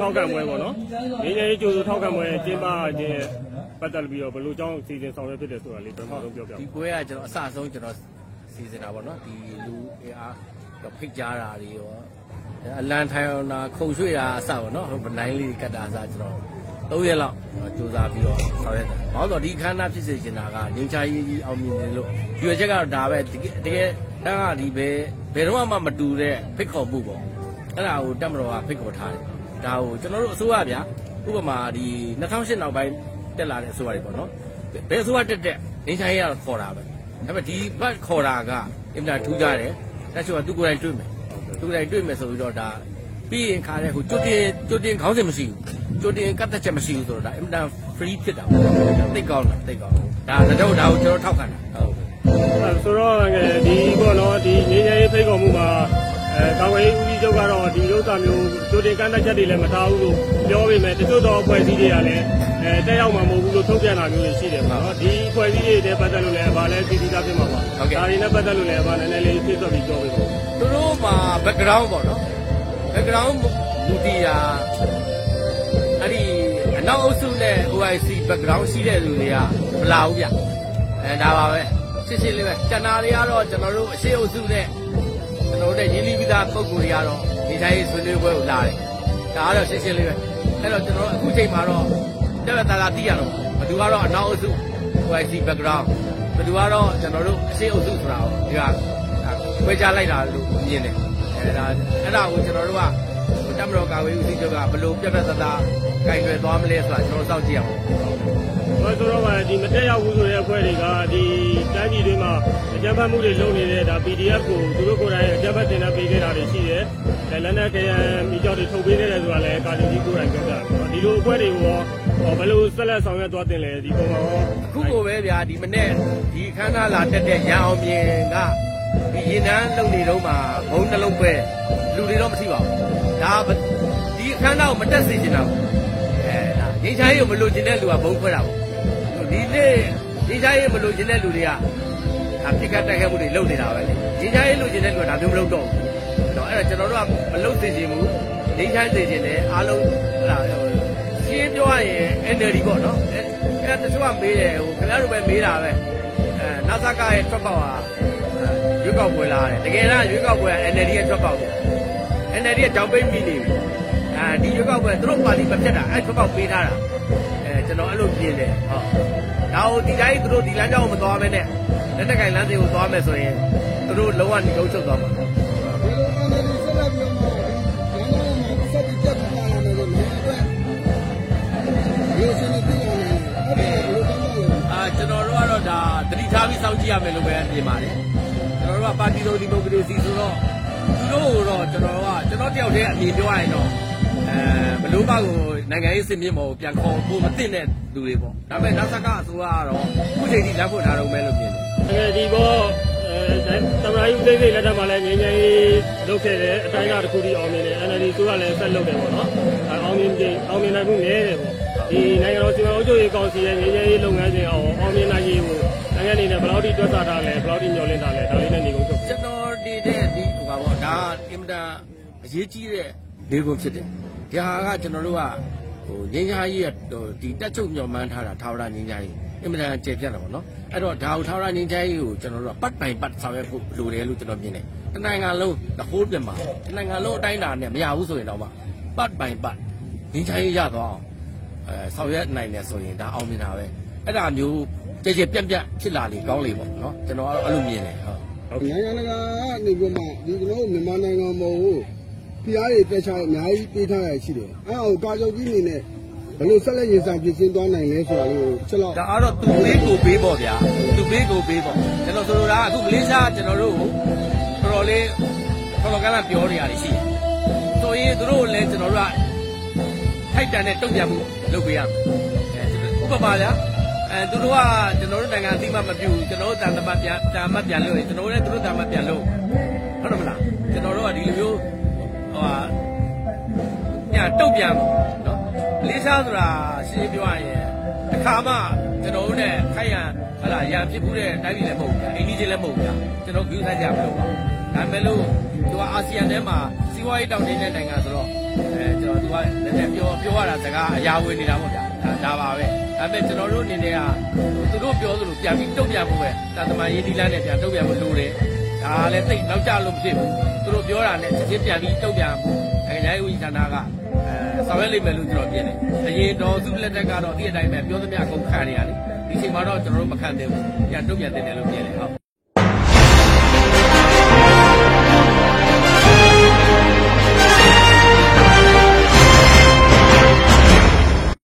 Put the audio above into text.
ထောက်ခံပွဲပေါ့နော်ငင်းငယ်ရေးကြိုးဆိုထောက်ခံပွဲကျင်းပခြင်းပတ်သက်ပြီးတော့ဘယ်လိုကြောင်းစီစဉ်ဆောင်ရွက်ဖြစ်တယ်ဆိုတာလေးပထမဆုံးပြောပြဒီပွဲကကျွန်တော်အစဆုံးကျွန်တော်စီစဉ်တာပေါ့နော်ဒီလူအားတော့ဖိတ်ကြားတာတွေရောအလန်ထိုင်အောင်တာခုံရွှေ့တာအစပေါ့နော်ဟိုဗနိုင်လေးကတ်တာအစကျွန်တော်၃ရက်လောက်စူးစမ်းပြီးတော့ဆောင်ရွက်တယ်။ဘာလို့လဲဆိုတော့ဒီခန်းနာဖြစ်စေချင်တာကငင်းချာရေးကြီးအောင်မြင်တယ်လို့ဒီရွယ်ချက်ကတော့ဒါပဲတကယ်တကယ်တန်းကဒီပဲဘယ်တော့မှမတူတဲ့ဖိတ်ခေါ်မှုပေါ့။ အဲ့ဒါကိုတက်မတော်ကဖိတ်ခေါ်ထားတယ်။ဒါကိုကျွန်တော်တို့အစိုးရဗျာဥပမာဒီ2008နောက်ပိုင်းတက်လာတဲ့အစိုးရတွေပေါ့နော်။ဘယ်အစိုးရတက်တက်ငင်းချာရေးကတော့ခေါ်တာပဲ။ဒါပေမဲ့ဒီဘတ်ခေါ်တာကအင်တာထူးကြတယ်။တက်ချိုကသူကိုယ်တိုင်တွေ့မယ်။သူကိုယ်တိုင်တွေ့မယ်ဆိုပြီးတော့ဒါပြီးရင်ခါတဲ့ဟိုကျွတ်တင်ကျွတ်တင်ခေါင်းစဉ်မရှိဘူးကျွတ်တင်ကတ်သက်ချက်မရှိဘူးဆိုတော့ဒါအင်တာ free ဖြစ်တာပေါ့သိကောင်းတာသိကောင်းဒါတော့ဒါကိုကျွန်တော်ထောက်ခံတာဟုတ်အဲဆိုတော့ ကြီးချုပ်ကတော့ဒီဥစ္စာမျိုးကြိုတင်ကန့်သက်ချက်တွေလည်းမထားဘူးလို့ပြောပေမဲ့တချို့တော့အဖွဲ့အစည်းတွေကလည်းအဲတက်ရောက်မှာမဟုတ်ဘူးလို့ထုတ်ပြန်တာမျိုးတွေရှိတယ်ပေါ့နော်ဒီအဖွဲ့အစည်းတွေနဲ့ပတ်သက်လို့လည်းဗာလဲစီစီသားဖြစ်မှာပါဒါတွေနဲ့ပတ်သက်လို့လည်းဗာနည်းနည်းလေးပြည့်စုံပြီးပြောပေးပါသူတို့မှာ background ပေါ့နော် background မူတည်ရာအဲ့ဒီအနောက်အုပ်စုနဲ့ OIC background ရှိတဲ့လူတွေကမလာဘူးဗျအဲဒါပါပဲရှင်းရှင်းလေးပဲကျန်တာတွေကတော့ကျွန်တော်တို့အရှိအုပ်စုနဲ့ကျွန် တော်တို့ရင်းနှီးပြီးသားပုံကိုယ်တွေကတော့ဒီတိုင်းဆွေးနွေးပွဲကိုလာတယ်ဒါကတော့ရှင်းရှင်းလေးပဲအဲ့တော့ကျွန်တော်တို့အခုချိန်မှာတော့တက်တက်တာတာသိရတော့ဘယ်သူကတော့အနောက်အုပ်စု OIC background ဘယ်သူကတော့ကျွန်တော်တို့အရှိအုပ်စုဆိုတာကိုဒီကခွဲခြားလိုက်တာလို့မြင်တယ်အဲဒါအဲ့ဒါကိုကျွန်တော်တို့က တမတော်ကာဝေးဦးစီးချုပ်ကဘယ်လိုပြတ်ပြတ်သားသားကင်တွယ်သွားမလဲဆိုတာကျွန်တော်စောင့်ကြည့်အောင်။ဘာဆိုတော့မှဒီမတက်ရောက်ဘူးဆိုတဲ့အဖွဲ့တွေကဒီတိုင်းပြည်တွေမှာအကြမ်းဖက်မှုတွေလုပ်နေတဲ့ဒါ PDF ကိုသူတို့ကိုယ်တိုင်အကြမ်းဖက်တင်တဲ့ပေးခဲ့တာတွေရှိတယ်။အဲလက်နက်ကရန်မိကြောက်တွေထုတ်ပေးခဲ့တယ်ဆိုတာလည်းကာလီကြီးကိုယ်တိုင်ပြောတာပေါ့။ဒီလိုအဖွဲ့တွေကိုရောဘယ်လိုဆက်လက်ဆောင်ရွက်သွားတင်လဲဒီပုံမှာရောအခုကိုပဲဗျာဒီမနေ့ဒီခန်းသားလာတက်တဲ့ရန်အောင်မြင်က ဒီရင်နှန်းလုံနေတော့မှဘုံနှလုံးပဲလူတွေတော့မထိပါဘူးဒါဒီခန်းသားကိုမတက်စေချင်တာဘူးအဲဒါငိမ့်ချာရေးကိုမလို့ချင်တဲ့လူကဘုံခွဲတာပေါ့ဒီနေ့ငိမ့်ချာရေးမလို့ချင်တဲ့လူတွေကဒါပြစ်ခတ်တိုက်ခတ်မှုတွေလုပ်နေတာပဲလေငိမ့်ချာရေးလို့ချင်တဲ့လူကဒါမျိုးမလုပ်တော့ဘူးအဲ့တော့အဲ့ဒါကျွန်တော်တို့ကမလုပ်စေချင်ဘူးငိမ့်ချာစေချင်တယ်အားလုံးအဲ့ဒါရှင်းပြောရရင် NLD ပေါ့နော်အဲ့အဲ့တချို့ကမေးတယ်ဟိုခင်ဗျားတို့ပဲမေးတာပဲအဲနာဆာကရဲ့ထွက်ပေါက်ဟာ ရွေးကောက်ပွဲလာတယ်တကယ်တော့ရွေးကောက်ပွဲက NLD ရဲ့ထွက်ပေါက်တယ် NLD ရဲ့ကြောင်ပိတ်မိနေပြီအဲဒီရွေးကောက်ပွဲသူတို့ပါတီမဖြတ်တာအဲ့ထွက်ပေါက်ပေးထားတာအဲကျွန်တော်အဲ့လိုပြင်တယ်ဟုတ်ဒါဟိုဒီတိုင်းသူတို့ဒီလမ်းကြောင်းကိုမသွားမဲနဲ့လက်တက်ကင်လမ်းစဉ်ကိုသွားမယ်ဆိုရင်သူတို့လုံးဝနေကုန်းချုပ်သွားမှာဒီလိုအနေနဲ့ဆက်လက်ပြီးတော့ဒီနိုင်ငံမှာဆက်ပြီးတက်ပြီးလာမယ်လို့လည်းအတွက်ဒီစနေပြည်တော်နဲ့အဲ့ဒီလိုကောင်းတယ်အာကျွန်တော်တို့ကတော့ဒါတတိထားပြီးစောင့်ကြည့်ရမယ်လို့ပဲပြင်ပါတယ်ကျွန် တော်တို့ကပါတီတော်ဒီမိုကရေစီဆိုတော့သူတို့တော့ကျွန်တော်တို့ကကျွန်တော်တယောက်တည်းအမြင်ပြောရရင်တော့အဲဘလို့ပါကိုနိုင်ငံရေးစင်မြင့်ပေါ်ကိုပြန်ခေါ်ဖို့မသိတဲ့လူတွေပေါ့ဒါပေမဲ့နောက်ဆက်ကအစိုးရကတော့ခုချိန်ထိလက်ဖို့ထားတော့မယ်လို့ပြင်တယ်အဲဒီဘောအဲသမရာယူသိသိလက်ထက်မှာလည်းငင်းငယ်ရေးလုပ်ခဲ့တယ်အတိုင်းအတာတစ်ခုထိအောင်မြင်တယ် NLD ဆိုတာလည်းဆက်လုပ်တယ်ပေါ့နော်အဲအောင်မြင်တယ်အောင်မြင်နိုင်မှုနည်းတယ်ပေါ့ဒီနိုင်ငံတော်စီမံအုပ်ချုပ်ရေးကောင်စီရဲ့ငင်းငယ်ရေးလုပ်ငန်းစဉ်အောင်အောင်မြင်နိုင်ရေးကို နိုင်ငံအနေနဲ့ဘယ်လောက်ထိတွက်ဆထားလဲဘယ်လောက်ထိမျှော်လင့်ထားလဲဒါလေးနဲ့နေကုန်ချုပ်ကျွန်တော်ဒီတဲ့ဒီဟိုပါပေါ့ဒါအင်မတန်အရေးကြီးတဲ့ဒေကွန်ဖြစ်တယ်ဒီဟာကကျွန်တော်တို့ကဟိုငင်းညာကြီးရဲ့ဟိုဒီတက်ချုပ်ညော်မှန်းထားတာထာဝရငင်းညာကြီးအင်မတန်ကျေပြတ်တာပေါ့နော်အဲ့တော့ဒါကိုထာဝရငင်းညာကြီးကိုကျွန်တော်တို့ကပတ်ပိုင်ပတ်ဆောင်ရွက်ဖို့လိုတယ်လို့ကျွန်တော်မြင်တယ်တနိုင်ငံလုံးတဟိုးပြမှာတနိုင်ငံလုံးအတိုင်းအတာနဲ့မရဘူးဆိုရင်တော့မှပတ်ပိုင်ပတ်ငင်းညာကြီးရတော့အဲဆောင်ရွက်နိုင်တယ်ဆိုရင်ဒါအောင်မြင်တာပဲ အဲ့ဒါမျိုးကျေကျေပြတ်ပြတ်ဖြစ်လာလေကောင်းလေပေါ့နော်ကျွန်တော်ကတော့အဲ့လိုမြင်တယ်ဟုတ်နိုင်ငံတကာကနေပြီးမှဒီကျွန်တော်မြန်မာနိုင်ငံမှာဟိုဖျားရည်တက်ချောင်းအများကြီးပေးထားရရှိတယ်အဲ့ဟိုကာချုပ်ကြီးအနေနဲ့ဘယ်လိုဆက်လက်ရင်ဆိုင်ပြင်ဆင်သွားနိုင်လဲဆိုတာလေးကိုချက်တော့ဒါအဲ့တော့သူပေးကိုပေးပေါ့ဗျာသူပေးကိုပေးပေါ့ကျွန်တော်ဆိုလိုတာကအခုမလေးရှားကျွန်တော်တို့ကိုတော်တော်လေးတော်တော်ကလည်းပြောနေရတယ်ရှိတယ်ဆိုရင်သူတို့လည်းကျွန်တော်တို့ကထိုက်တန်တဲ့တုံ့ပြန်မှုလုပ်ပေးရမယ်အဲဥပမာဗျာ အဲသူတို့ကကျွန်တော်တို့နိုင်ငံအသိမှမပြုဘူးကျွန်တော်တို့တန်တမပြန်တန်မပြန်လို့ကျွန်တော်တို့လည်းသူတို့တန်မပြန်လို့ဟုတ်တယ်မလားကျွန်တော်တို့ကဒီလိုမျိုးဟိုဟာညာတုံ့ပြန်နော်လေးစားဆိုတာရှင်းပြောရရင်တစ်ခါမှကျွန်တော်တို့နဲ့ခိုက်ရန်ဟလာရံဖြစ်မှုတဲ့တိုင်းပြည်လည်းမဟုတ်ဘူးအိန္ဒိယလည်းမဟုတ်ဘူးကျွန်တော်ကြိုးစားကြမလို့ပါဒါပေမဲ့လို့သူကအာဆီယံထဲမှာစီးပွားရေးတောင်နေတဲ့နိုင်ငံဆိုတော့အဲကျွန်တော်သူကလည်းပြောပြောရတာစကားအရာဝင်နေတာပေါ့ဗျာ ဒါဒါပါပဲဒါပေမဲ့ကျွန်တော်တို့အနေနဲ့ကသူတို့ပြောသလိုပြန်ပြီးတုံ့ပြန်ဖို့ပဲတာသမန်ရေးဒီလန်းနဲ့ပြန်တုံ့ပြန်ဖို့လိုတယ်ဒါလည်းသိနောက်ကြလို့မဖြစ်ဘူးသူတို့ပြောတာနဲ့ချက်ချင်းပြန်ပြီးတုံ့ပြန်ဖို့နိုင်ငံရေးဝန်ကြီးဌာနကအဲဆောင်ရွက်လိမ့်မယ်လို့ကျွန်တော်ပြင်တယ်အရင်တော်သူလက်ထက်ကတော့ဒီအတိုင်းပဲပြောသမျှအကုန်ခံနေရတယ်ဒီချိန်မှာတော့ကျွန်တော်တို့မခံသေးဘူးပြန်တုံ့ပြန်တင်တယ်လို့ပြင်တယ်ဟုတ်